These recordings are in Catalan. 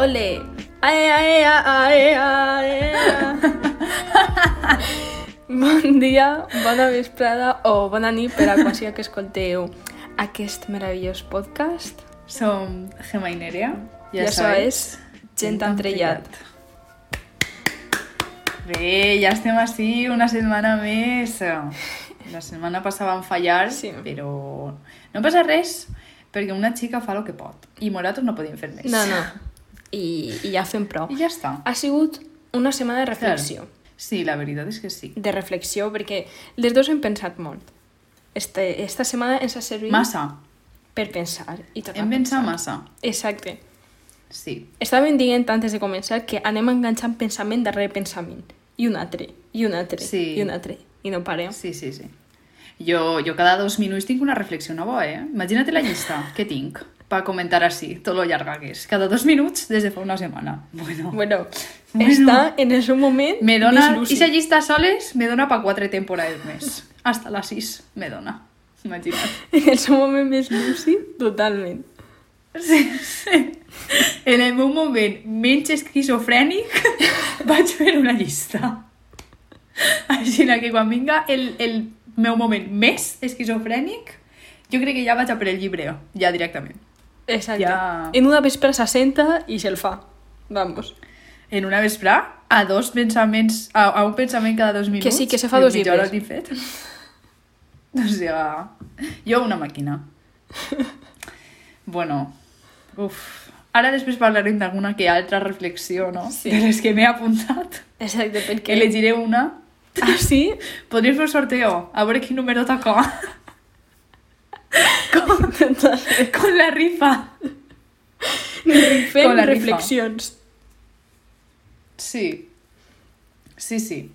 Ole! Ae, ae, ae, ae, bon dia, bona vesprada o bona nit per a qualsevol que escolteu aquest meravellós podcast. Som Gemma i Nerea. I això és Gent Entrellat. Bé, ja estem així una setmana més. La setmana passada vam fallar, Sí. però no passa res, perquè una xica fa el que pot. I nosaltres no podem fer més. No, no. I, I ja fem prou. I ja està. Ha sigut una setmana de reflexió. Sí, la veritat és que sí. De reflexió, perquè les dos hem pensat molt. Este, esta setmana ens ha servit Massa. per pensar. I Hem pensat pensar. massa. Exacte. Sí. Estàvem dient antes de començar que anem enganxant pensament darrere pensament. I un altre, i un altre, Sí. i un altre. I no parem. Sí, sí, sí. Jo, jo cada dos minuts tinc una reflexió nova, eh? Imagina't la llista que tinc per comentar així, tot lo llarga que és. Cada dos minuts des de fa una setmana. Bueno, Bueno, Bueno. està en el seu moment me dona... més lúcid. Esa llista soles me dona per quatre temporades més. Hasta les sis me dona. Imagina't. En el seu moment més lúcid, totalment. Sí, sí. En el meu moment menys esquizofrènic vaig fer una llista. Així que quan vinga el, el meu moment més esquizofrènic, jo crec que ja vaig a per el llibre, ja directament. Exacte. Ja. En una vespre s'assenta i se'l fa. Vamos. En una vesprà, a dos pensaments, a, a un pensament cada dos minuts. sí, que se fa dos llibres. l'he fet. O sigui, jo una màquina. Bueno, uf. Ara després parlarem d'alguna que altra reflexió, no? Sí. De les que m'he apuntat. Exacte, Que perquè... elegiré una. Ah, sí? Podríem fer un sorteo, a veure quin número toca. Totalment. Con la rifa. Fem Con la rifa. reflexions. Sí. Sí, sí.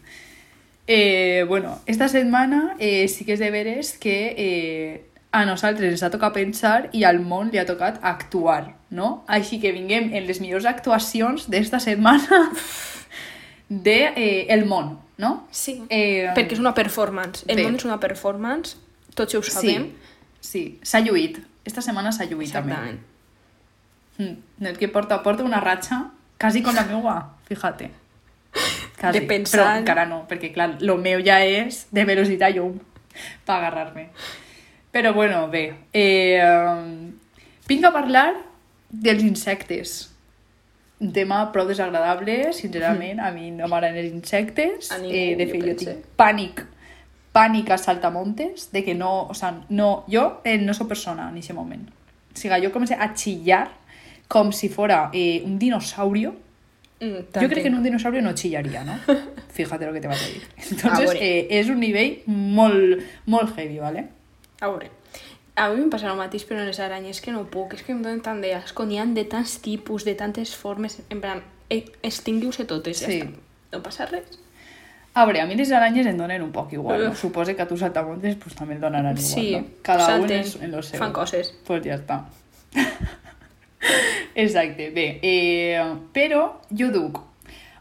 Eh, bueno, esta setmana eh, sí que és de veres que eh, a nosaltres ens ha tocat pensar i al món li ha tocat actuar, no? Així que vinguem en les millors actuacions d'esta setmana de eh, el món, no? Sí. Eh, Perquè és una performance. El bé. món és una performance, tots ho sabem. Sí, sí. s'ha lluït. Esta setmana s'ha lluït també. Exactament. Mm, el que porta, porta una ratxa quasi con la meua, fíjate. Quasi. De pensar- Però encara no, perquè clar, lo meu ja és de velocitat llum per agarrar-me. Però bueno, bé. Eh, vinc a parlar dels insectes. Un tema prou desagradable, sincerament, a mi no m'agraden els insectes. A ningú, eh, de jo fet, jo pense. tinc pànic pànic a saltamontes, de que no, o sea, no, jo eh, no soc persona en aquest moment. O sigui, jo comencé a chillar com si fora eh, un dinosaurio. Mm, Yo creo que en un dinosaurio no chillaría, ¿no? Fíjate lo que te vas a decir. Entonces, Ahora. eh, és un nivell molt, molt heavy, ¿vale? A veure, a mi em passa el mateix, però en les aranyes que no puc, és que em donen tant d'asco, n'hi ha de tants tipus, de tantes formes, en plan, eh, extinguiu-se totes, ja Sí. està. No passa res. A veure, a mi les aranyes em donen un poc igual, no? Uf. Supose que a tu saltamontes pues, també et donaran igual, Sí, no? Cada un és en lo seu. fan coses. Pues ja està. Exacte, bé. Eh, però jo duc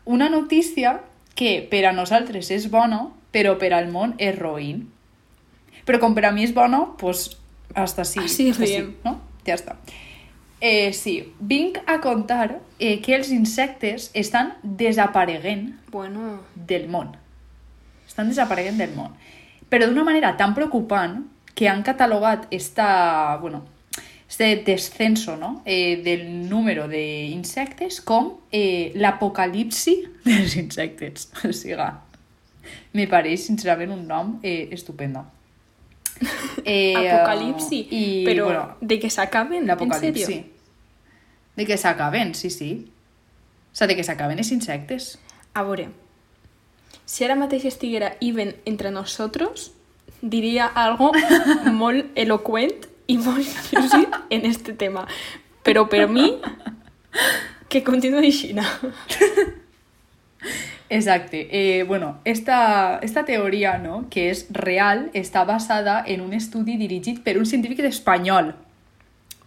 una notícia que per a nosaltres és bona, però per al món és roïn. Però com per a mi és bona, pues, hasta sí. Així hasta diem. no? Ja està. Eh, sí, vinc a contar eh, que els insectes estan desapareguent Bueno, del món. Estan desapareguent del món. Però d'una manera tan preocupant que han catalogat esta, bueno, este descenso ¿no? eh, del número d'insectes com eh, l'apocalipsi dels insectes. O sigui, me pareix sincerament un nom eh, estupendo. Eh, apocalipsi, I, però bueno, de que s'acaben, en l'apocalipsi. sèrio? De que s'acaben, sí, sí. O sigui, de que s'acaben els insectes. A veure, si ara mateix estiguera Iven entre nosotros, diria algo molt elocuent i molt lúcid en este tema. Però per mi, que continuï així. Exacte. Eh, bueno, esta, esta teoria, no?, que és real, està basada en un estudi dirigit per un científic espanyol.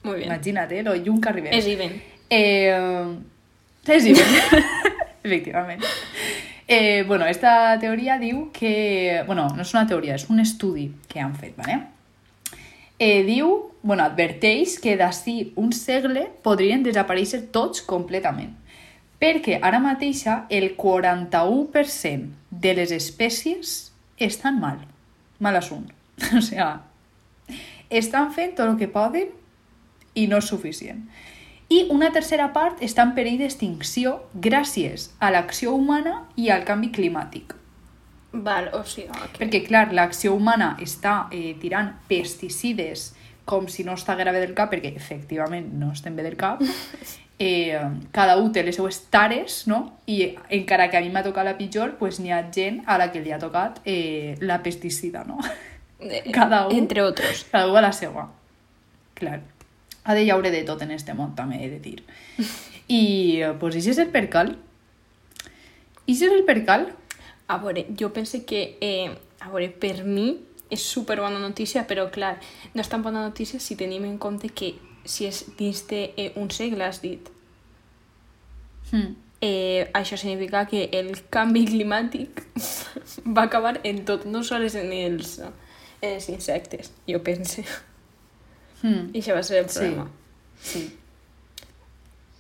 Molt bé. Imagina't, eh, lo llum que arribem. És Iven. Eh, és Iben. Efectivament. Eh, bueno, esta teoria diu que... Bueno, no és una teoria, és un estudi que han fet, ¿vale? eh, diu, bueno, adverteix que d'ací un segle podrien desaparèixer tots completament. Perquè ara mateixa el 41% de les espècies estan mal. Mal assunt. O sigui, estan fent tot el que poden i no és suficient. I una tercera part està en perill d'extinció gràcies a l'acció humana i al canvi climàtic. Val, o sigui... Okay. Perquè, clar, l'acció humana està eh, tirant pesticides com si no estiguera bé del cap, perquè efectivament no estem bé del cap, eh, cada un té les seues tares, no? I encara que a mi m'ha tocat la pitjor, pues n'hi ha gent a la que li ha tocat eh, la pesticida, no? Cada un, Entre otros. cada un a la seva. Clar. Ha de llaure de tot en este món, també he de dir. I, eh, pues, això és el percal. I això és el percal. A veure, jo pense que, eh, a veure, per mi és super bona notícia, però clar, no és tan bona notícia si tenim en compte que si és dins d'un eh, un segle, has dit, Hmm. eh, això significa que el canvi climàtic va acabar en tot, no sols en els, en els insectes, jo pense. Hmm. I això va ser el Sí. problema. Sí.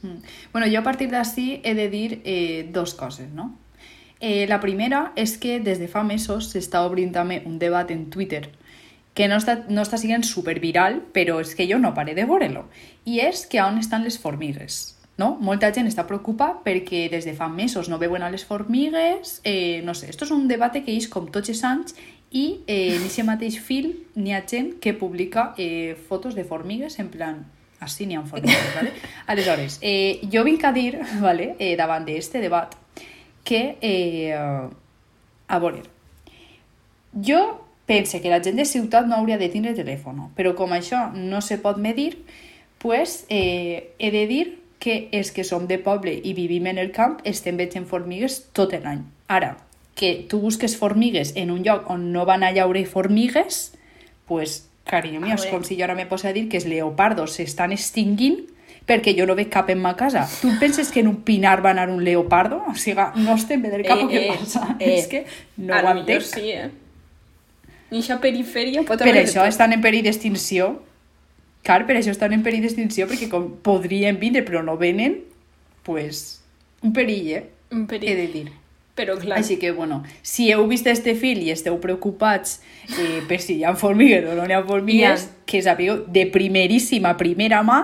Mm. Bueno, jo a partir d'ací he de dir eh, dos coses, no? Eh, la primera és que des de fa mesos s'està obrint també un debat en Twitter que no està, no està sent superviral, però és que jo no pare de veure-lo. I és que on estan les formigues, no? Molta gent està preocupada perquè des de fa mesos no veuen a les formigues, eh, no sé, esto és un debat que és com tots els anys i eh, en aquest mateix fil n'hi ha gent que publica eh, fotos de formigues en plan així n'hi ha formigues, ¿vale? Aleshores, eh, jo vinc a dir, ¿vale? eh, davant d'este debat, que, eh, a veure, jo pense que la gent de ciutat no hauria de tindre telèfon, però com això no se pot medir, pues, eh, he de dir que és que som de poble i vivim en el camp, estem veient formigues tot l'any. Ara, que tu busques formigues en un lloc on no van a llaure formigues, pues, carinyo meu, és com si jo ara me posa a dir que els leopardos s'estan extinguint perquè jo no veig cap en ma casa. Tu penses que en un pinar va anar un leopardo? O sigui, no estem bé del cap o què passa? és que no ho entenc. sí, eh? I això perifèria pot Per haver de això tot. estan en perill d'extinció. Clar, per això estan en perill d'extinció, perquè com podrien vindre però no venen, pues, un perill, eh? Un He perill. de dir. Però clar, Així que, bueno, si heu vist este fil i esteu preocupats eh, per si hi ha formigues o no hi ha formigues, ha. que sapigueu de primeríssima primera mà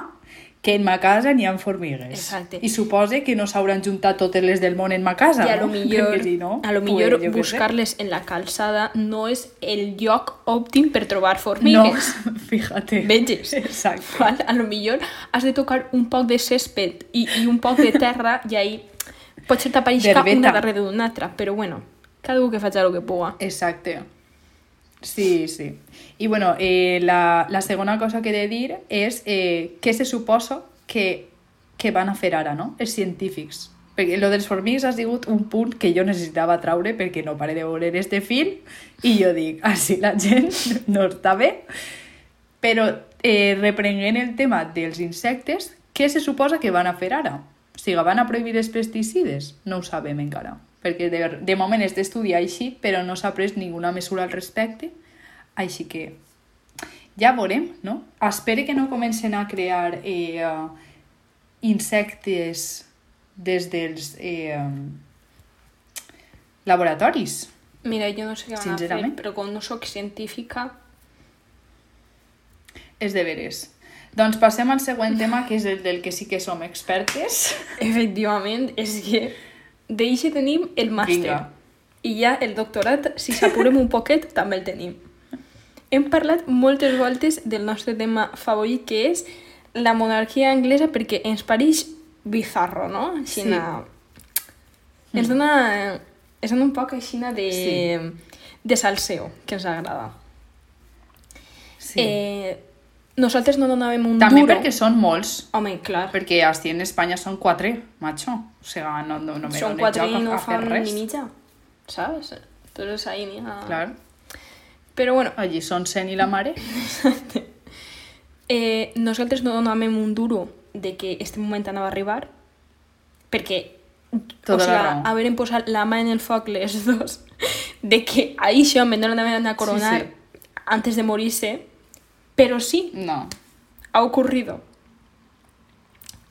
que en ma casa n'hi ha formigues. Exacte. I supose que no s'hauran juntat totes les del món en ma casa, I a no? lo millor, Perquè si no, a lo millor pues, buscar-les en la calçada no és el lloc òptim per trobar No, formigues. fíjate. Veges. Exacte. Val? A lo millor has de tocar un poc de césped i, i un poc de terra i ahí potser D'herbeta. una darrere d'una altra, però bueno, cada un que faci el que puga. Exacte. Sí, sí. I bueno, eh, la, la segona cosa que he de dir és eh, què se suposa que, que van a fer ara, no? Els científics. Perquè lo dels formigues ha sigut un punt que jo necessitava traure perquè no pare de veure este fil i jo dic, així la gent no està bé. Però eh, reprenent el tema dels insectes, què se suposa que van a fer ara? O sigui, van a prohibir els pesticides? No ho sabem encara. Perquè de, de moment és d'estudi així, però no s'ha pres ninguna mesura al respecte. Així que ja veurem, no? Espero que no comencen a crear eh, insectes des dels eh, laboratoris. Mira, jo no sé què van a fer, però com no sóc científica, És de veres. Doncs passem al següent tema, que és el del que sí que som expertes. efectivament, és que d'eixe tenim el màster. Vinga. I ja el doctorat, si s'apurem un poquet, també el tenim. Hem parlat moltes voltes del nostre tema favorit, que és la monarquia anglesa, perquè ens pareix bizarro, no? Així Sí. Ens dona... Ens dona un poc així de... Sí. de salseo, que ens agrada. Sí. Eh, nosaltres no donàvem un També duro... perquè són molts, Home, clar. perquè així en Espanya són quatre, macho. O sigui, no, no, no me Són dones quatre joc i no a, a fan res. ni mitja, saps? Entonces ahí n'hi ha... Clar, Però bueno, allí són Sen i la mare. eh, nosaltres no donàvem un duro de que este moment anava a arribar, perquè Tota o sigui, la raó. haverem posat la mà en el foc les dos, de que a això me no l'anaven a coronar Sí, antes de morir-se, Pero sí, No. ha ocurrido.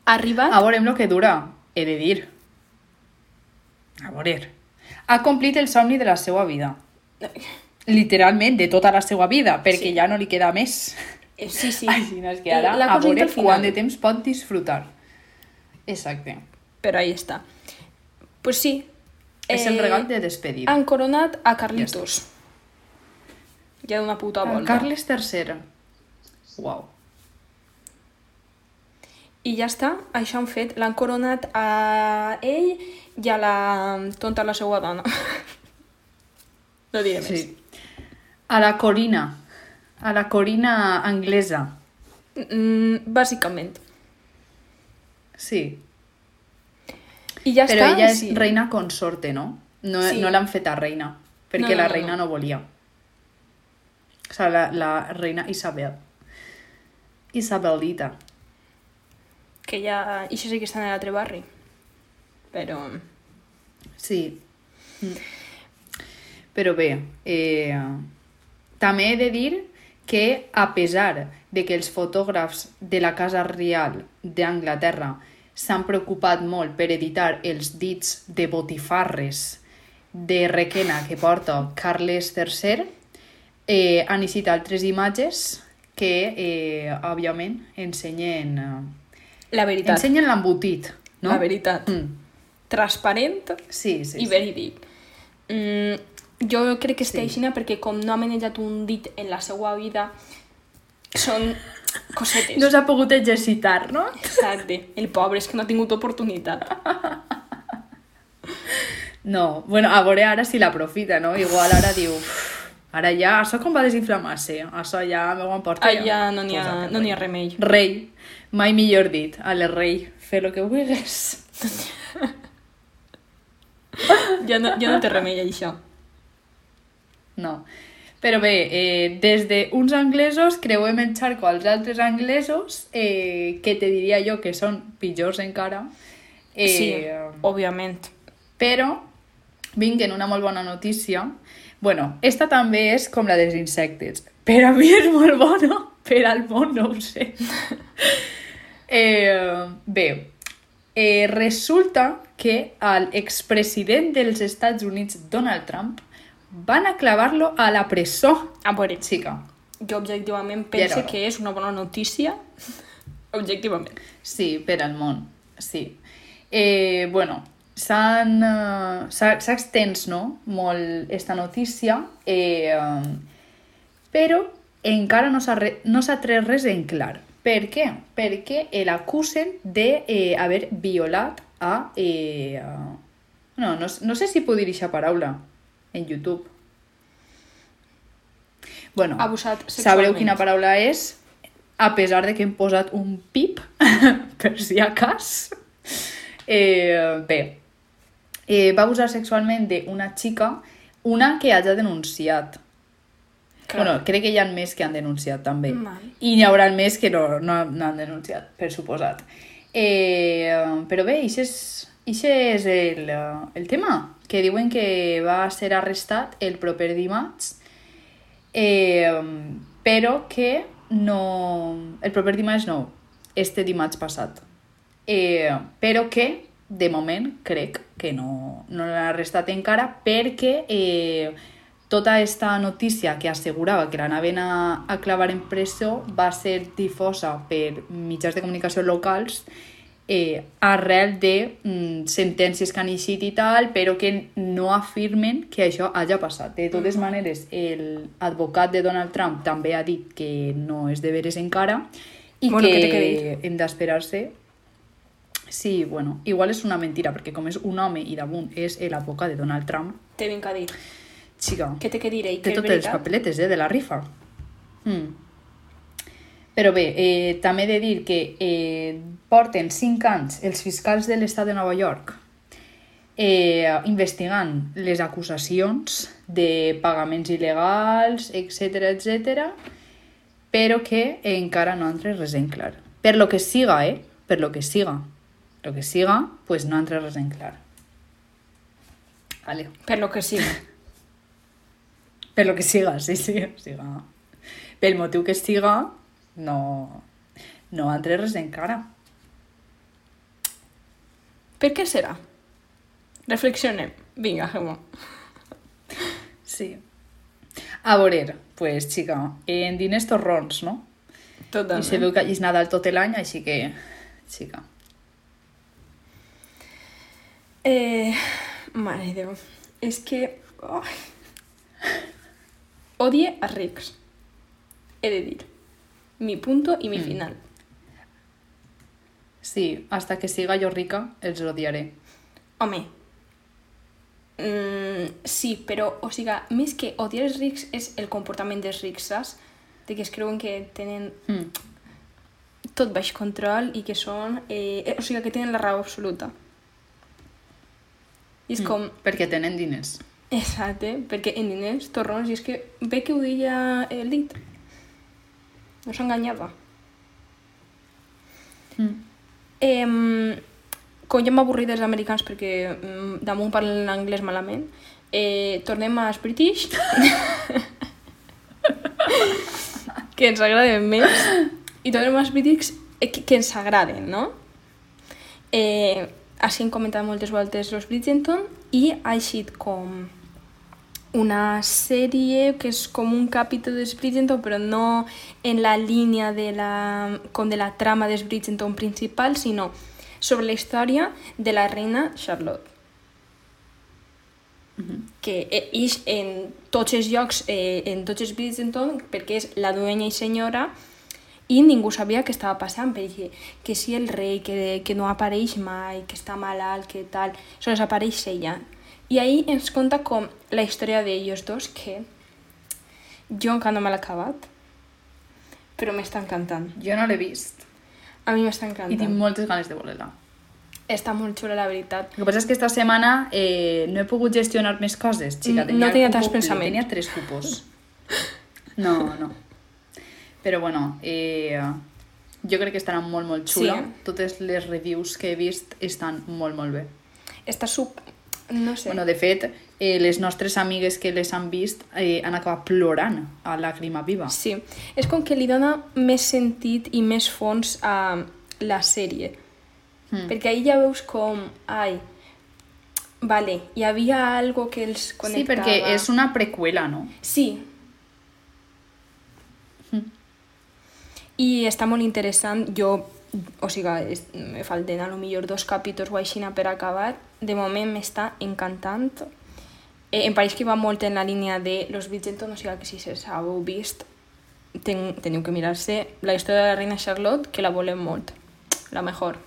Ha arribat... A veurem el que dura, he de dir. A veure. Ha complit el somni de la seva vida. Literalment, de tota la seva vida, perquè Sí. ja no li queda més. Eh, Sí, sí. Així no és que ara, La a veure quant de temps pot disfrutar. Exacte. Però ahí està. Pues sí. És el eh, regal de despedida. Han coronat a Carlitos. Ja d'una puta volta. Carles III. Uau. I ja està, això han fet. L'han coronat a ell i a la tonta la seva dona. no diré més. Sí. A la Corina. A la Corina anglesa. Mm, bàsicament. Sí. I ja Però està. ella és sí. reina consorte, no? No, Sí. no l'han feta reina, perquè No, no, la reina no. no, volia. O sigui, la, la reina Isabel. Isabelita. Que ja... I això sí que està en l'altre barri. Però... Sí. Però bé, eh, també he de dir que a pesar de que els fotògrafs de la Casa Real d'Anglaterra s'han preocupat molt per editar els dits de botifarres de requena que porta Carles III, eh, han eixit altres imatges que, eh, òbviament, ensenyen, eh, La veritat. ensenyen l'embotit, no? La veritat. Mm. Transparent Sí, sí, i sí. verídic. Mm, jo crec que està Sí. així perquè com no ha manejat un dit en la seva vida, són cosetes. No s'ha pogut exercitar, no? Exacte. El pobre és que no ha tingut oportunitat. No, bueno, a veure ara si l'aprofita, no? Igual ara diu... "Uf, Ara ja, això com va desinflamar-se, això ja me ho emporta. Ah, ja no n'hi ha, no n'hi ha remei. Rei, mai millor dit, a le rei, fer lo que vulguis. Ja no, ja no té remei, això. No. Però bé, eh, des d'uns anglesos creuem el xarco als altres anglesos, eh, que te diria jo que són pitjors encara. Eh, sí, òbviament. Però vinc en una molt bona notícia. Bueno, esta també és com la dels insectes. Per a mi és molt bona, per al món no ho sé. eh, bé, eh, resulta que al expresident dels Estats Units, Donald Trump, van a clavar-lo a la presó. A veure, Xica. jo objectivament Ja hora. que és una bona notícia. Objectivament. Sí, per al món, sí. Eh, bueno, s'ha s'ha extens no? molt esta notícia, eh, eh, però encara no s'ha re- no tret res en clar. Per què? Perquè l'acusen d'haver violat a... Eh, a... No, no, no sé si puc dir aquesta paraula en YouTube. Bueno, Abusat Sabreu quina paraula és, a pesar de que hem posat un pip, per si a cas. Eh, bé, eh, va abusar sexualment d'una xica, una que hagi denunciat. Clar. Bueno, crec que hi ha més que han denunciat també. Val. I n'hi haurà més que no, no, no han denunciat, per suposat. Eh, però bé, això és, ixe és el, el tema, que diuen que va ser arrestat el proper dimarts, eh, però que no... El proper dimarts no, este dimarts passat. Eh, però que, de moment, crec que no, no l'han arrestat encara perquè eh, tota esta notícia que assegurava que l'anaven a, a clavar en presó va ser difosa per mitjans de comunicació locals eh, arrel de mm, sentències que han eixit i tal, però que no afirmen que això hagi passat. De totes maneres, el advocat de Donald Trump també ha dit que no és de veres encara i Bueno, que, que hem d'esperar-se Sí, bueno, igual és una mentira, perquè com és un home i damunt és l'advocat de Donald Trump, Té ben que dir. xica, Què té que dir ell? té totes les papeletes, eh, de la rifa. Mm. Però bé, eh, també he de dir que eh, porten 5 anys els fiscals de l'estat de Nova York eh, investigant les acusacions de pagaments il·legals, etc etc, però que encara no han tret res en clar. Per lo que siga, eh? Per lo que siga. Lo que siga, pues no tret res en clar. Vale. Per lo que sigui. Per lo que siga, sí, sí, siga. pel motiu que siga, no, no tret res encara. Per què serà? Reflexionem. Vinga, Gemma. Sí. A veure, pues, xica, en diners torrons, no? I se Totalment. veu que és Nadal tot l'any, així que, xica. Eh, mare de Déu. És que... Oh. Odie a rics. He de dir. Mi punto i mi Mm. final. Sí, hasta que siga jo rica, els odiaré. Home, mm, sí, però, o sigui, més que odiar els rics és el comportament dels rics, saps? De que es creuen que tenen Mm. tot baix control i que són... Eh, o sigui, que tenen la raó absoluta. I és Mm. com... Perquè tenen diners. Exacte, perquè en diners, torrons, i és que ve que ho deia el dit. No s'enganyava. Mm. Eh, com ja m'avorrit dels americans perquè mm, damunt parlen anglès malament, eh, tornem als British, que ens agraden més, i tornem als British eh, que, que ens agraden, no? Eh, així hem comentat moltes voltes los Bridgerton i ha eixit com una sèrie que és com un capítol dels Bridgerton però no en la línia de la, com de la trama dels Bridgerton principal sinó sobre la història de la reina Charlotte que eh, ix en tots els llocs, eh, en tots els Bridgerton, perquè és la dueña i senyora, i ningú sabia què estava passant, perquè que si el rei, que, que no apareix mai, que està malalt, que tal, sols apareix ella. I ahí ens conta com la història d'ells dos, que jo encara no me l'he acabat, però m'està encantant. Jo no l'he vist A mi m'està i tinc encantant. moltes ganes de veure-la. Està molt xula, la veritat. El que passa és que esta setmana eh, no he pogut gestionar més coses, xica. Mm, no tenia tants pensaments. Tenia tres cupos. No, no. Però bueno, eh, jo crec que estarà molt, molt xula. Sí. Totes les reviews que he vist estan molt, molt bé. Està sub... No sé. Bueno, de fet, eh, les nostres amigues que les han vist eh, han acabat plorant a Làgrima Viva. Sí, és com que li dona més sentit i més fons a la sèrie. Mm. Perquè ahí ja veus com, ai, vale, hi havia algo que els Sí, connectava. perquè és una preqüela, no? Sí. I està molt interessant. Jo, o sigui, me falten a lo millor dos capítols o així per acabar. De moment m'està encantant. Eh, em pareix que va molt en la línia de Los Bridgerton, o sigui que si se heu vist, ten, teniu que mirar-se la història de la reina Charlotte, que la volem molt. La mejor.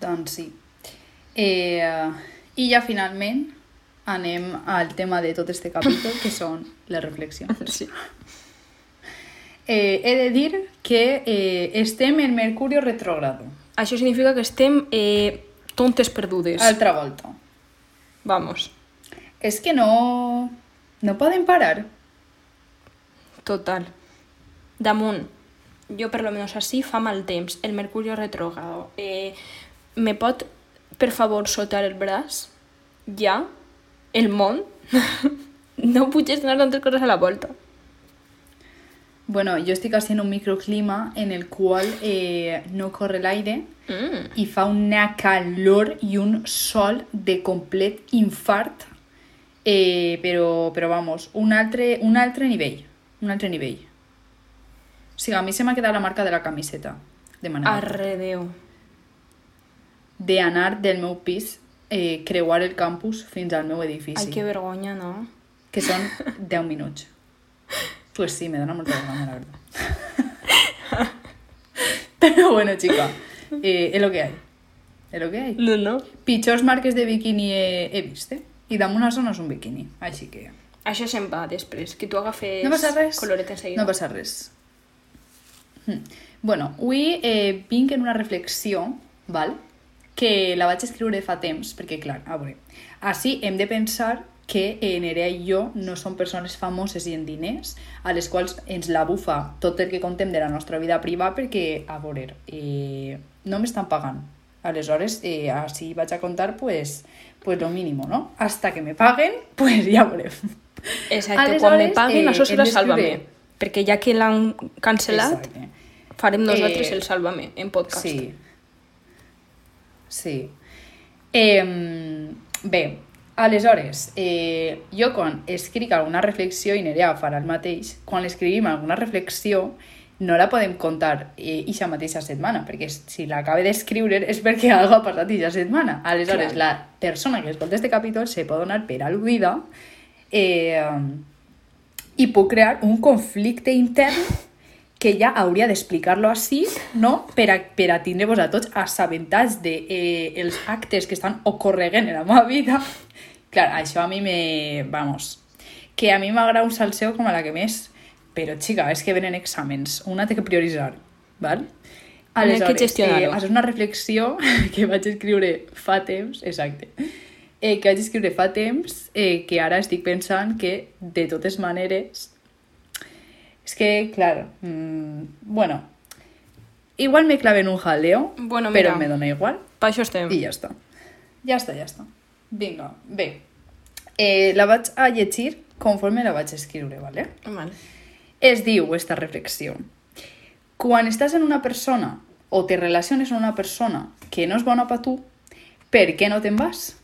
Doncs sí. Eh, I ja finalment anem al tema de tot este capítol, que són les reflexions. Sí. Eh, he de dir que eh, estem en Mercurio retrógrado. Això significa que estem eh, tontes perdudes. Altra volta. Vamos. És que no... No poden parar. Total. Damunt, jo per lo menos així fa mal temps, el Mercurio retrógrado. Eh, me pot, per favor, soltar el braç? Ja? El món? no puc gestionar tantes coses a la volta. Bueno, jo estic així en un microclima en el qual eh, no corre l'aire Mm. i fa una calor i un sol de complet infart, eh, però vamos, un altre, un altre nivell, un altre nivell. O sigui, a mi se m'ha quedat la marca de la camiseta de manera Arre Déu. d'anar del meu pis, eh, creuar el campus fins al meu edifici, Ai, que vergonya, no? que són 10 minuts. Pues sí, me dona molta vergonya, la verdad. Pero bueno, chica, eh, es lo que hay. Es lo que hay. No, no. Pitjors marques de biquini he, he vist, eh? I damunt no és un biquini, així que... Això se'n va després, que tu agafes No passa res. coloret enseguida. No passa res. Hm. Bueno, avui eh, vinc en una reflexió, val? que la vaig escriure fa temps, perquè, clar, a veure, així hem de pensar que eh, Nerea i jo no som persones famoses i en diners, a les quals ens la bufa tot el que contem de la nostra vida privada, perquè, a veure, eh, no m'estan pagant. Aleshores, eh, així vaig a contar, pues, pues lo mínimo, no? Hasta que me paguen, pues ja veurem. Exacte, quan me Aleshores, paguen, eh, això serà Sálvame. Perquè ja que l'han cancel·lat, Exacte. farem nosaltres Eh, el Sálvame en podcast. Sí. Sí. Eh, bé, aleshores, eh, jo quan escric alguna reflexió, i Nerea farà el mateix, quan escrivim alguna reflexió, no la podem contar eh, ixa mateixa setmana, perquè si l'acaba d'escriure és perquè algo ha passat ixa setmana. Aleshores, Clar. la persona que escolta este capítol se pot donar per al·ludida eh, i puc crear un conflicte intern que ja hauria d'explicar-lo així, no? Per a, per a tindre-vos a tots assabentats de eh, els actes que estan ocorregant en la meva vida. Clar, això a mi me... Vamos, que a mi m'agrada un salseo com a la que més, però, xica, és que venen exàmens, una té que prioritzar, val? que gestionar-ho. eh, és una reflexió que vaig escriure fa temps, exacte, eh, que vaig escriure fa temps, eh, que ara estic pensant que, de totes maneres, és que, clar, mm, bueno, igual me clave en un jaleo, Bueno, però mira. me dona igual Per això estem. i ja està. Ja està, ja està. Vinga, bé. Eh, la vaig a llegir conforme la vaig escriure, ¿vale? Vale. Es diu esta reflexió. Quan estàs en una persona o te relaciones amb una persona que no és bona per tu, per què no te'n vas?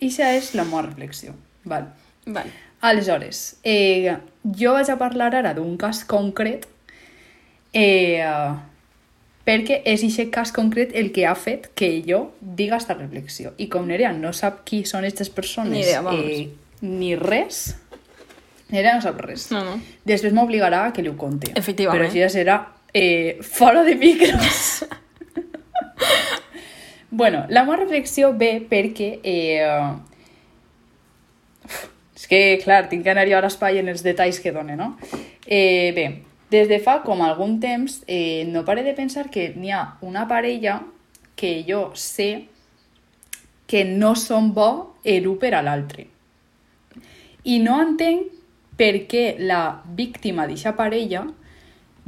Ixa és la meva reflexió. Val. Vale. Aleshores, eh, jo vaig a parlar ara d'un cas concret eh, perquè és aquest cas concret el que ha fet que jo diga esta reflexió. I com Nerea no sap qui són aquestes persones Ni idea, vamos. eh, ni res, Nerea no sap res. No, no. Després m'obligarà a que li ho conti. Efectivament. Però això ja serà eh, fora de micros. bueno, la meva reflexió ve perquè... Eh, és que, clar, tinc que anar jo a l'espai en els detalls que dona, no? Eh, bé, des de fa com algun temps eh, no pare de pensar que n'hi ha una parella que jo sé que no són bo l'un per a l'altre. I no entenc per què la víctima d'aquesta parella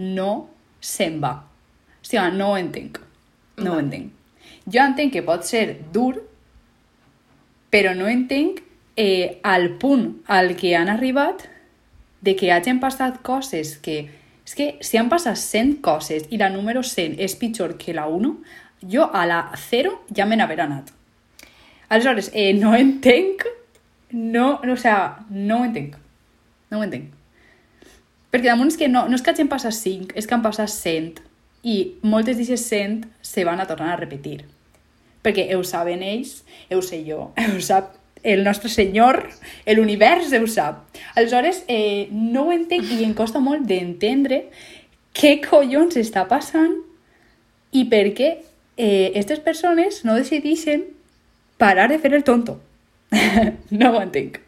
no se'n va. O sigui, no ho entenc. No ho entenc. Jo entenc que pot ser dur, però no entenc eh, al punt al que han arribat de que hagin passat coses que... És que si han passat 100 coses i la número 100 és pitjor que la 1, jo a la 0 ja me n'haver anat. Aleshores, eh, no entenc, no, no, o sea, no ho entenc. No ho entenc. Perquè damunt és que no, no és que hagin passat 5, és que han passat 100 i moltes d'aquestes 100 se van a tornar a repetir. Perquè ho saben ells, ho sé jo, ho sap el nostre senyor, l'univers ho sap. Aleshores, eh, no ho entenc i em costa molt d'entendre què collons està passant i per què eh, aquestes persones no decideixen parar de fer el tonto. no ho entenc.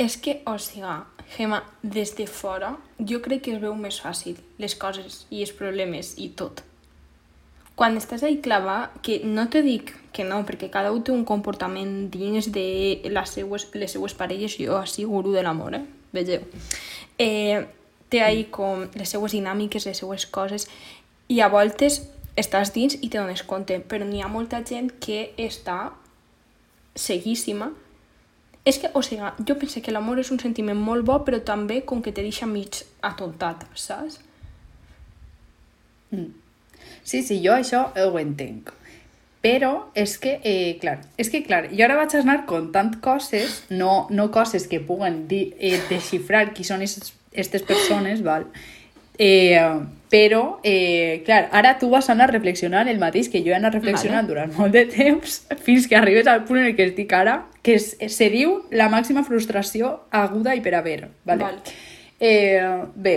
És que, o sigui, Gemma, des de fora, jo crec que es veu més fàcil les coses i els problemes i tot. Quan estàs ahí clavar, que no te dic que no, perquè cada un té un comportament dins de les seues, les seues parelles, jo així guru de l'amor, eh? Vegeu. Eh, té ahí com les seues dinàmiques, les seues coses, i a voltes estàs dins i te dones compte, però n'hi ha molta gent que està seguíssima és que, o sigui, jo penso que l'amor és un sentiment molt bo, però també com que te deixa mig atontat, saps? Sí, sí, jo això ho entenc. Però és que, eh, clar, és que, clar, jo ara vaig anar contant coses, no, no coses que puguen dir, eh, desxifrar qui són aquestes persones, val? Eh, però, eh, clar, ara tu vas anar reflexionant el mateix que jo he anat reflexionant Vale. durant molt de temps fins que arribes al punt en el que estic ara, que es, se diu la màxima frustració aguda i per haver. Vale? Val. Eh, bé,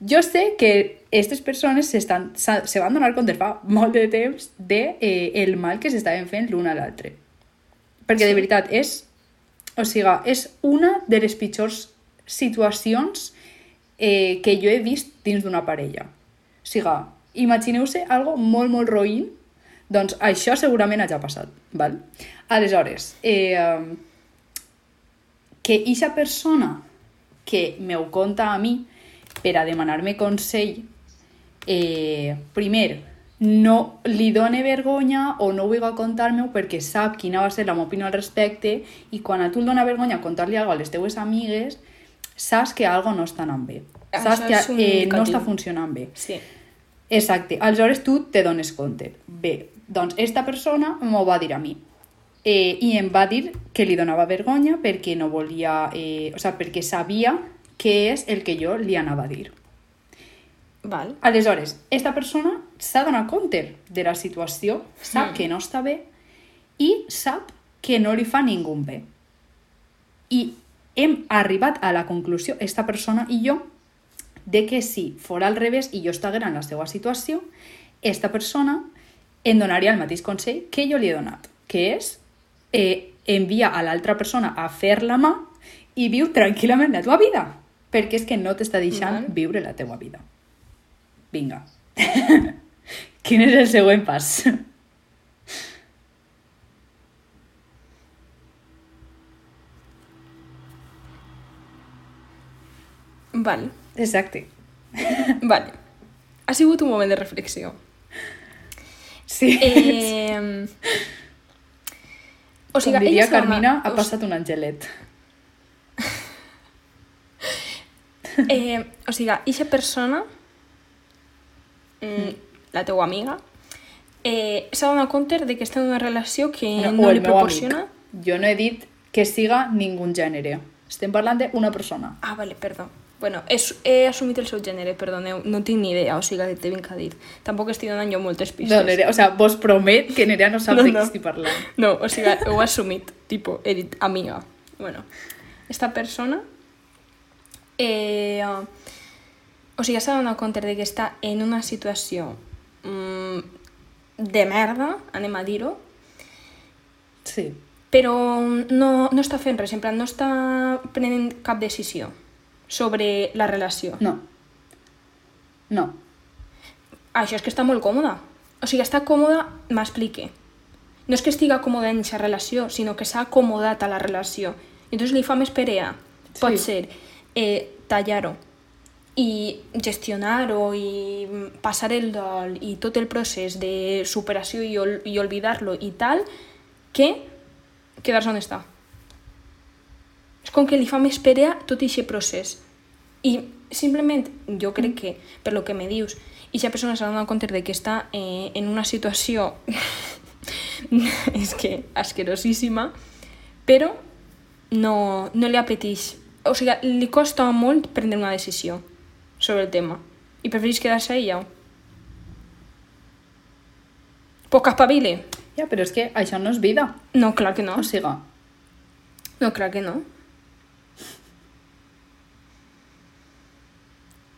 jo sé que aquestes persones s'estan- se, se van donar compte fa molt de temps de eh, el mal que s'estaven fent l'un a l'altre. Perquè de veritat és, o sigui, és una de les pitjors situacions eh, que jo he vist dins d'una parella. O sigui, imagineu-se algo molt, molt roïn, doncs això segurament hagi passat, val? Aleshores, eh, que eixa persona que m'ho conta a mi per a demanar-me consell, eh, primer, no li done vergonya o no vulgui contar-me perquè sap quina va ser la meva opinió al respecte i quan a tu et dona vergonya contar-li alguna a les teues amigues, saps que algo no està anant bé. Saps Això que eh, no està funcionant bé. Sí. Exacte. Aleshores tu te dones compte. Bé, doncs esta persona m'ho va dir a mi. Eh, I em va dir que li donava vergonya perquè no volia... Eh, o sigui, perquè sabia què és el que jo li anava a dir. Val. Aleshores, esta persona s'ha donat compte de la situació, sap Mm. que no està bé i sap que no li fa ningú bé. I hem arribat a la conclusió, esta persona i jo, de que si fora al revés i jo estiguera en la seva situació, esta persona em donaria el mateix consell que jo li he donat, que és eh, envia a l'altra persona a fer la mà i viu tranquil·lament la teva vida, perquè és que no t'està deixant Val. viure la teva vida. Vinga. Quin és el següent pas? Val. Exacte. Vale. Ha sigut un moment de reflexió. Sí. Eh... O sigui, Com diria Carmina, ha passat un angelet. Eh, o sigui, eixa persona, mm, la teua amiga, eh, s'ha donat compte de que està en una relació que No, no, li proporciona... amic. Jo no he dit que siga ningú gènere. Estem parlant d'una persona. Ah, vale, perdó. Bueno, és, he assumit el seu gènere, perdoneu, no tinc ni idea, o sigui, que te vinc a dir. Tampoc estic donant jo moltes pistes. No, Nerea, o sea, vos promet que Nerea no sap No, de no. què estic parlant. No, o sigui, ho he assumit, tipo, he dit amiga. Bueno, esta persona, eh, o sigui, s'ha donat compte de que està en una situació mm, de merda, anem a dir-ho, Sí. però no, no està fent res, en plan, no està prenent cap decisió sobre la relació. No. No. Això és que està molt còmoda. O sigui, està còmoda, m'explique. No és que estiga còmoda en aquesta relació, sinó que s'ha acomodat a la relació. I entonces li fa més perea. Sí. Pot ser eh, tallar-ho i gestionar-ho i mm, passar el dol i tot el procés de superació i, ol i oblidar-lo i tal, que quedar-se on està. És com que li fa més perea tot aquest procés. I simplement, jo crec que, per lo que me dius, i aquesta persona s'ha donat compte de que està eh, en una situació és que asquerosíssima, però no, no li apeteix. O sigui, li costa molt prendre una decisió sobre el tema i prefereix quedar-se ella. Pues que espavile. Ja, però és que això no és vida. No, clar que no. O sigui, No, clar que no.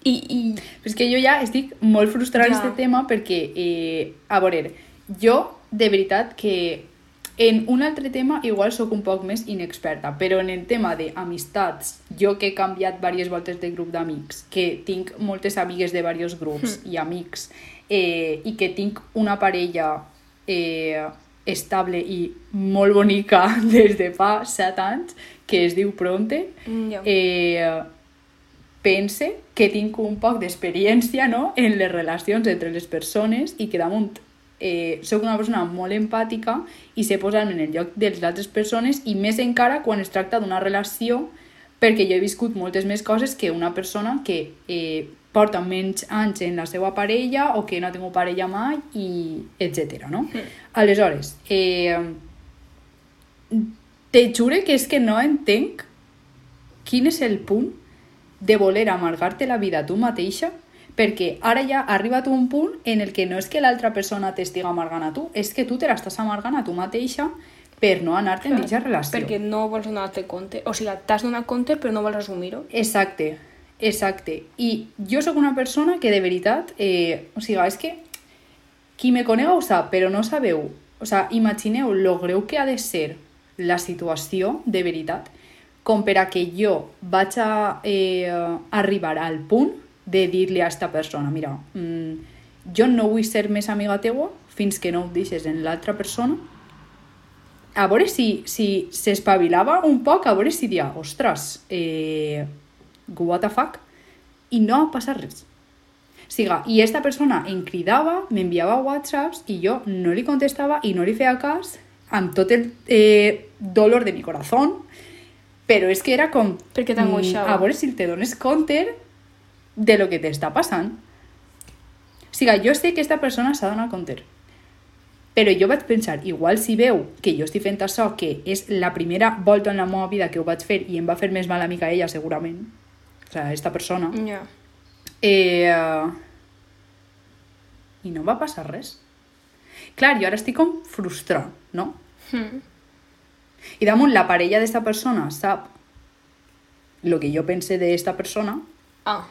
I, i és que jo ja estic molt frustrada Ja. aquest tema perquè, eh, a veure, jo de veritat que en un altre tema igual sóc un poc més inexperta, però en el tema d'amistats, jo que he canviat diverses voltes de grup d'amics, que tinc moltes amigues de diversos grups i amics, eh, i que tinc una parella eh, estable i molt bonica des de fa set anys, que es diu Pronte, ja. eh, pense que tinc un poc d'experiència no? en les relacions entre les persones i que damunt eh, soc una persona molt empàtica i sé posar-me en el lloc de les altres persones i més encara quan es tracta d'una relació perquè jo he viscut moltes més coses que una persona que eh, porta menys anys en la seva parella o que no ha tingut parella mai i etc. No? Aleshores, eh, te jure que és que no entenc quin és el punt de voler amargar-te la vida tu mateixa perquè ara ja ha arribat un punt en el que no és que l'altra persona t'estiga amargant a tu, és que tu te l'estàs amargant a tu mateixa per no anar-te en aquesta relació. Perquè no vols donar-te compte. O sigui, t'has donat compte però no vols assumir-ho. Exacte, exacte. I jo sóc una persona que de veritat, eh, o sigui, és que qui me conega ho sap, però no sabeu, o sigui, imagineu lo greu que ha de ser la situació, de veritat, com per a que jo vaig a eh, arribar al punt de dir-li a aquesta persona, mira, mm, jo no vull ser més amiga teua fins que no ho deixes en l'altra persona, a veure si si s'espavilava un poc, a veure si dia, ostres, eh, what the fuck, i no ha passat res. Siga, i esta persona em cridava, m'enviava whatsapps i jo no li contestava i no li feia cas amb tot el eh, dolor de mi corazón, però és que era com... Perquè t'angoixava. mm, A veure si te dones compte de lo que t'està passant. O sigui, jo sé que aquesta persona s'ha donat compte. Però jo vaig pensar, igual si veu que jo estic fent això, que és la primera volta en la meva vida que ho vaig fer i em va fer més mal a mi que a ella, segurament, o sigui, esta persona, Ja. eh, i no va passar res. Clar, jo ara estic com frustrat, no? Mm. I damunt la parella d'esta persona sap el que jo pense d'esta persona, Ah,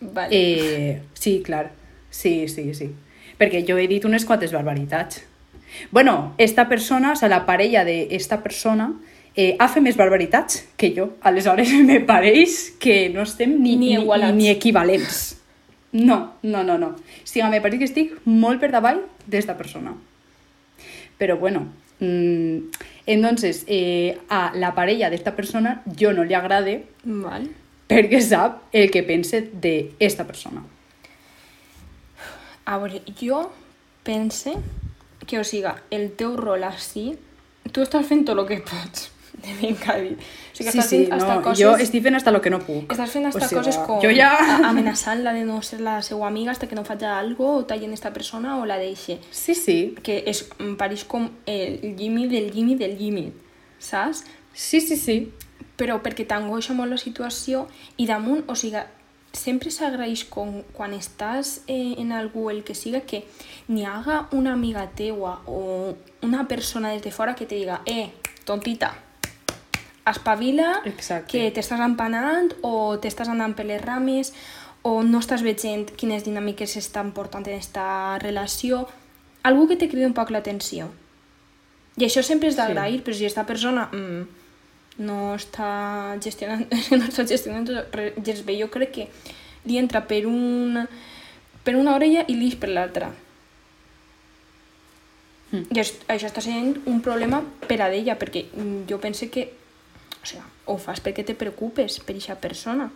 vale. Eh, sí, clar. Sí, sí, sí. Perquè jo he dit unes quantes barbaritats. Bueno, esta persona, o sea, la parella d'esta persona, eh, ha fet més barbaritats que jo. Aleshores, me pareix que no estem ni, Ni ni, igualats. ni, ni equivalents. No, no, no, no. Sigui, me pareix que estic molt per davall d'esta persona. Però bueno, mm, entonces, eh, a la parella d'esta persona jo no li agrade Val. Perquè sap el que pense d'esta persona. A veure, jo pense que, o sigui, el teu rol així, tu estàs fent tot el que pots, de ben dir. O sigui, Sí, sí, hasta no, coses... jo estic fent hasta lo que no puc. Estàs fent hasta O sigui, coses com Jo ja... amenaçant-la de no ser la seva amiga hasta que no faci algo o tallen esta persona o la deixe. Sí, sí. Que és, em pareix com el límit del límit del límit, saps? Sí, sí, sí. Però perquè t'angoixa molt la situació i damunt, o sigui, sempre s'agraeix com quan estàs eh, en algú, el que siga, que n'hi haga una amiga teua o una persona des de fora que te diga eh, tontita, espavila, Exacte. que t'estàs empanant o t'estàs anant per les rames o no estàs veient quines dinàmiques s'estan portant en aquesta relació. Algú que te cridi un poc l'atenció. I això sempre és d'agrair, sí. però si aquesta persona mm, no està gestionant, no està gestionant gens bé, jo crec que li entra per, un, per una orella i l'ix per l'altra. Mm. I això, està sent un problema per a d'ella, perquè mm, jo pense que o sigui, ho fas perquè te preocupes per aquesta persona.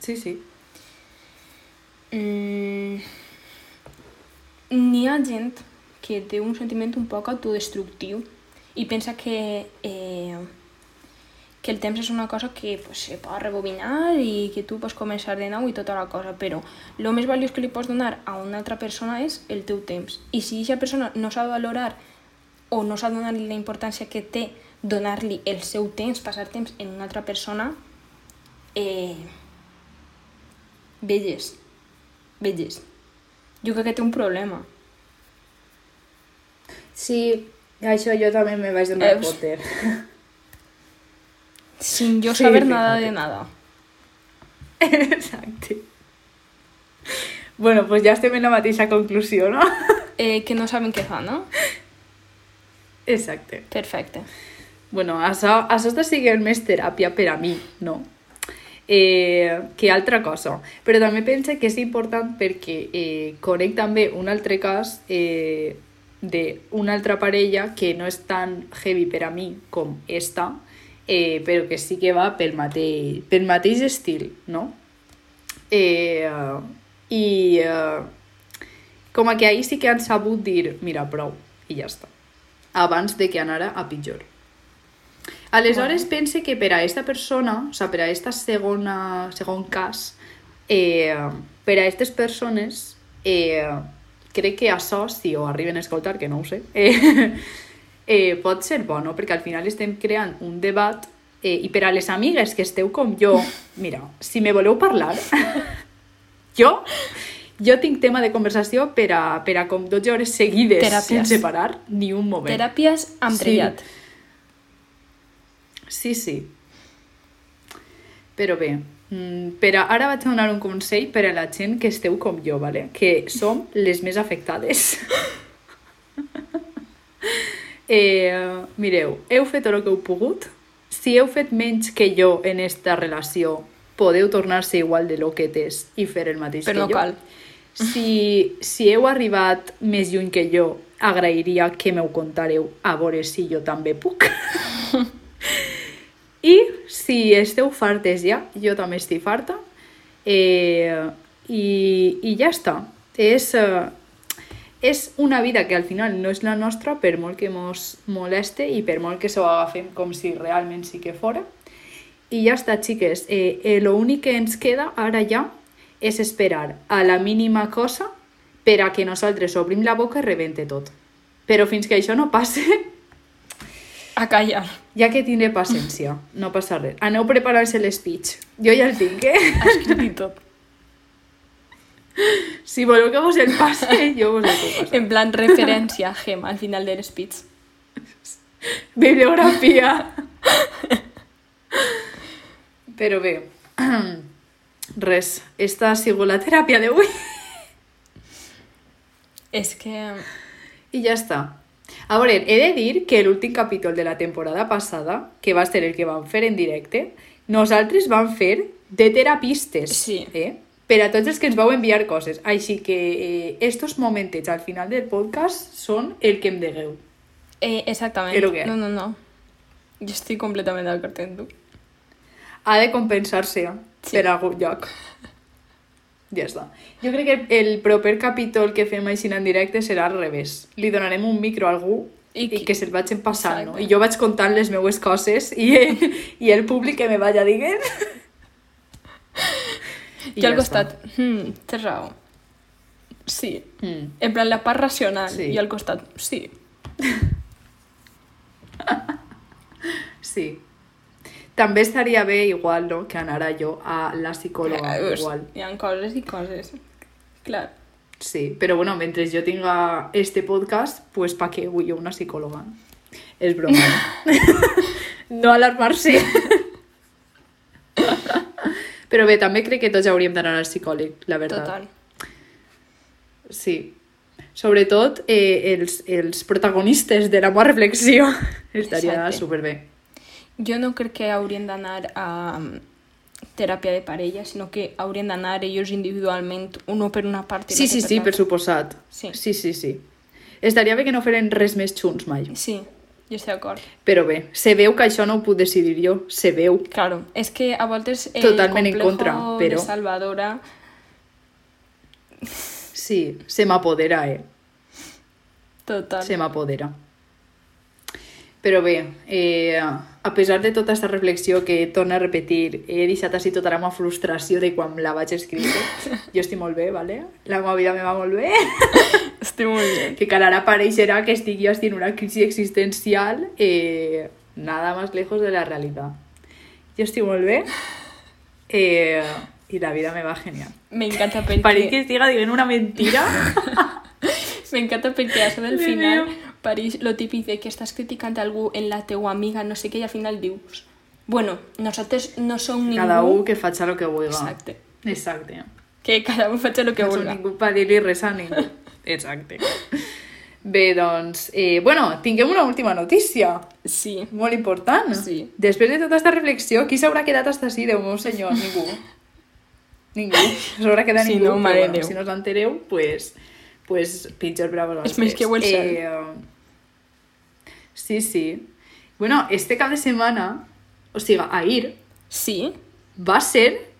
Sí, sí. Mm, N'hi ha gent que té un sentiment un poc autodestructiu i pensa que, eh, que el temps és una cosa que pues, se pot rebobinar i que tu pots començar de nou i tota la cosa, però el més valiós que li pots donar a una altra persona és el teu temps. I si aquesta persona no s'ha valorar o no s'ha de donar-li la importància que té donar-li el seu temps, passar temps en una altra persona, eh, velles, velles. Jo crec que té un problema. Sí, això jo també me vaig donar Eus. Potter. Sin yo Sí, saber fíjate. nada de nada. Exacte. Bueno, pues ja estem en la mateixa conclusió, no? Eh, que no saben què fa, no? Exacte. Perfecte. Bueno, això, això està sent més teràpia per a mi, no? Eh, que altra cosa. Però també pense que és important perquè eh, conec també un altre cas eh, d'una altra parella que no és tan heavy per a mi com esta, eh, però que sí que va pel mateix, pel mateix estil, no? Eh, I eh, com a que ahir sí que han sabut dir, mira, prou, i ja està. Abans de que anara a pitjor. Aleshores, Bueno. pense que per a aquesta persona, o sigui, per a aquesta segona, segon cas, eh, per a aquestes persones, eh, crec que això, si ho arriben a escoltar, que no ho sé, eh, eh, pot ser bo, no? Perquè al final estem creant un debat eh, i per a les amigues que esteu com jo, mira, si me voleu parlar, jo, jo tinc tema de conversació per a, per a com 12 hores seguides Teràpies. sense parar ni un moment. Teràpies amb Sí. trellat. Sí, sí. Però bé, mm, per a, ara vaig a donar un consell per a la gent que esteu com jo, vale? que som les més afectades. eh, mireu, heu fet el que heu pogut. Si heu fet menys que jo en esta relació, podeu tornar-se igual de loquetes i fer el mateix Però que no jo. cal. Si, si heu arribat més lluny que jo, agrairia que m'ho contareu a veure si jo també puc. I si esteu fartes ja, jo també estic farta, Eh, i, I ja està. És, eh, és una vida que al final no és la nostra per molt que ens moleste i per molt que s'ho agafem com si realment sí que fora. I ja està, xiques. Eh, eh, lo únic que ens queda ara ja és esperar a la mínima cosa per a que nosaltres obrim la boca i rebente tot. Però fins que això no passe, A callar. ja que tindré paciència, no passa res. Aneu preparant-se l'espeech. Jo ja el tinc, eh? Ha escrit i tot. Si voleu que vos el passe, jo vos el puc passar. En plan, referència, gem, al final del speech. Bibliografia. Però bé, res, esta ha sigut la teràpia d'avui. És que... I ja està. A veure, he de dir que l'últim capítol de la temporada passada, que va ser el que vam fer en directe, nosaltres vam fer de terapistes. Sí. Eh? Per a tots els que ens vau enviar coses. Així que eh, estos momentets al final del podcast són el que em degueu. Eh, exactament. Però què? No, no, no. Jo estic completament d'acord amb tu. ha de compensar-se Sí. per algun lloc. Ja està. Jo crec que el, proper capítol que fem així en directe serà al revés. Li donarem un micro a algú I i, que se'l vagin passant, no? Exacte. I jo vaig contant les meues coses i, i el públic que me vaya dient. I jo al ja costat, hmm, tens raó. Sí. està. Mm. En plan, la part racional. Sí. I al costat, sí. Sí. També estaria bé igual, no?, que anara jo a la psicòloga, Eh, igual. Hi ha coses i coses. Clar. Sí, però bueno, mentre jo tinga este podcast, pues pa què vull jo una psicòloga? És broma. no, no alarmar-se. però bé, també crec que tots hauríem d'anar al psicòleg, la veritat. Total. Sí. Sobretot eh, els, els protagonistes de la meva reflexió. Estaria Exacte. superbé. Jo no crec que haurien d'anar a mm, teràpia de parella, sinó que haurien d'anar ells individualment, uno per una part Sí, sí, sí, per l'altra. suposat. Sí. sí, sí, sí. Estaria bé que no feren res més junts mai. Sí, jo estic d'acord. Però bé, se veu que això no ho puc decidir jo, se veu. Claro, és que a voltes el Totalment en complejo contra, però- de Salvadora... Sí, se m'apodera, eh? Total. se m'apodera. Però bé, eh, a pesar de tota aquesta reflexió que torna a repetir, he deixat així tota la meva frustració de quan la vaig escriure. Jo estic molt bé, ¿vale? La meva vida me va molt bé. Estic molt bé. Que cara ara pareixerà que estic jo en una crisi existencial eh, nada más lejos de la realidad. Jo estic molt bé eh, i la vida me va genial. M'encanta perquè... Pareix que estiga dient una mentira. M'encanta perquè això del final meu. Pareix lo típic de que estàs criticant algú en la teua amiga, no sé què, i al final dius bueno, nosaltres no som ningú Cada un que faig lo que vulga. Exacte. Exacte. que cada un faig el que no som vulga. ningú per dir-li res a ningú. Exacte. Bé, doncs, eh, bueno, tinguem una última notícia, Sí. molt important. Sí. Després de tota aquesta reflexió, qui s'haurà quedat hasta així, Déu meu senyor? Ningú. Ningú. No s'haurà quedat Sí, ningú, no, però mare bueno, Déu. si no us entereu, pues, pues pitjor per a vosaltres. És més que ho el. Eh, sí, sí. Bueno, este cap de setmana, o sigui, ahir, Sí? va ser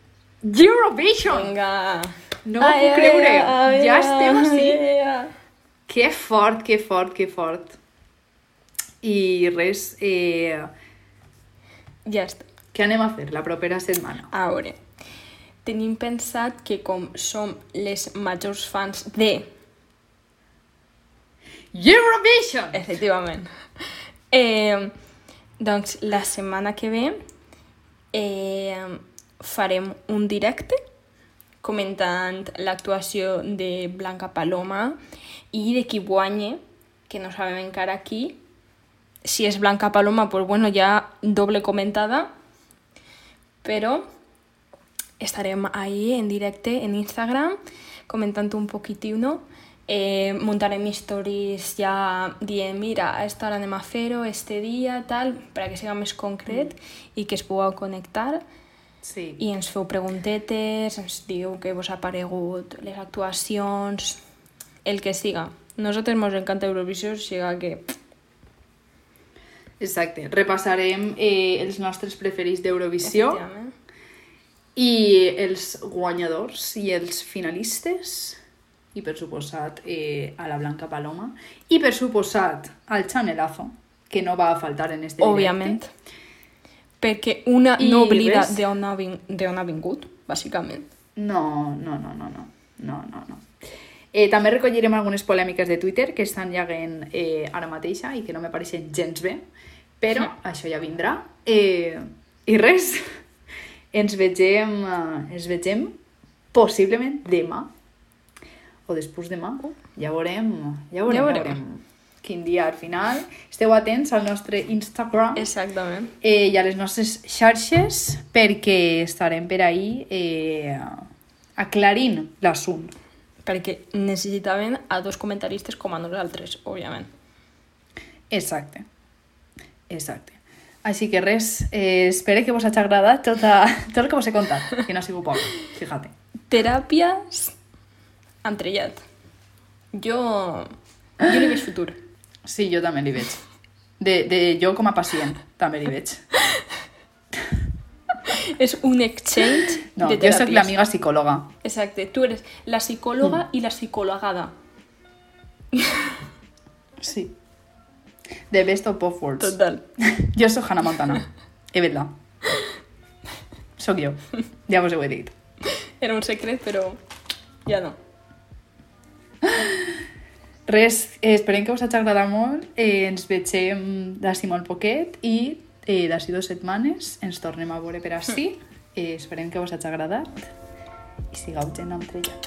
Eurovision! Vinga. No m'ho puc creure. Ja estem així. així. Que fort, que fort, que fort. I res, eh, Ja està. què anem a fer la propera setmana? A veure, tenim pensat que com som les majors fans de... Eurovision! Efectivament. Eh, doncs la setmana que ve eh, farem un directe comentant l'actuació de Blanca Paloma i de qui guanye, que no sabem encara qui. Si és Blanca Paloma, pues bueno, ja doble comentada, però estarem ahí en directe en Instagram comentant un poquitiu, no? Eh, muntarem stories ja dient, mira, a esta hora anem a fer-ho, este dia, tal, per a que siga més concret i que es pugueu connectar Sí. i ens feu preguntetes, ens diu què vos ha paregut les actuacions, el que siga. Nosaltres ens encanta Eurovisió, o sigui que... Exacte. Repassarem eh, els nostres preferits d'Eurovisió I els guanyadors i els finalistes, i per suposat eh, a la Blanca Paloma, i per suposat al Chanelazo, que no va a faltar en este Òbviament. Perquè una I no oblida d'on ha, vin- ha vingut, bàsicament. No, no, no, no, no, no, no, no. Eh, també recollirem algunes polèmiques de Twitter que estan llegant eh, ara mateixa i que no me pareixen gens bé, però això ja vindrà. Eh, I res, ens vegem, eh, ens vegem possiblement demà o després demà. Ja veurem, ja veurem, Ja ja veurem. veurem. quin dia al final. Esteu atents al nostre Instagram Exactament. eh, i a les nostres xarxes perquè estarem per ahí eh, aclarint l'assunt. Perquè necessitaven a dos comentaristes com a nosaltres, òbviament. Exacte. Exacte. Així que res, eh, espero que vos hagi agradat tota, tot el que vos he contat, que no ha sigut poc, fíjate. Teràpies entrellat. Jo... Jo li veig futur. Sí, jo també li veig. De, de jo com a pacient, també li veig. És un exchange No, de jo teràpies. sóc l'amiga psicòloga. Exacte, tu eres la psicòloga i la psicologada. Sí. The best of both worlds. Total. Jo sóc Hannah Montana. És veritat. Sóc jo. Ja vos ho he dit. Era un secret, però ja no. Res, eh, esperem que us hagi agradat molt. Eh, ens vegem d'ací molt poquet i eh, d'ací dues setmanes ens tornem a veure per ací. Eh, esperem que us hagi agradat i sigueu gent entrellat.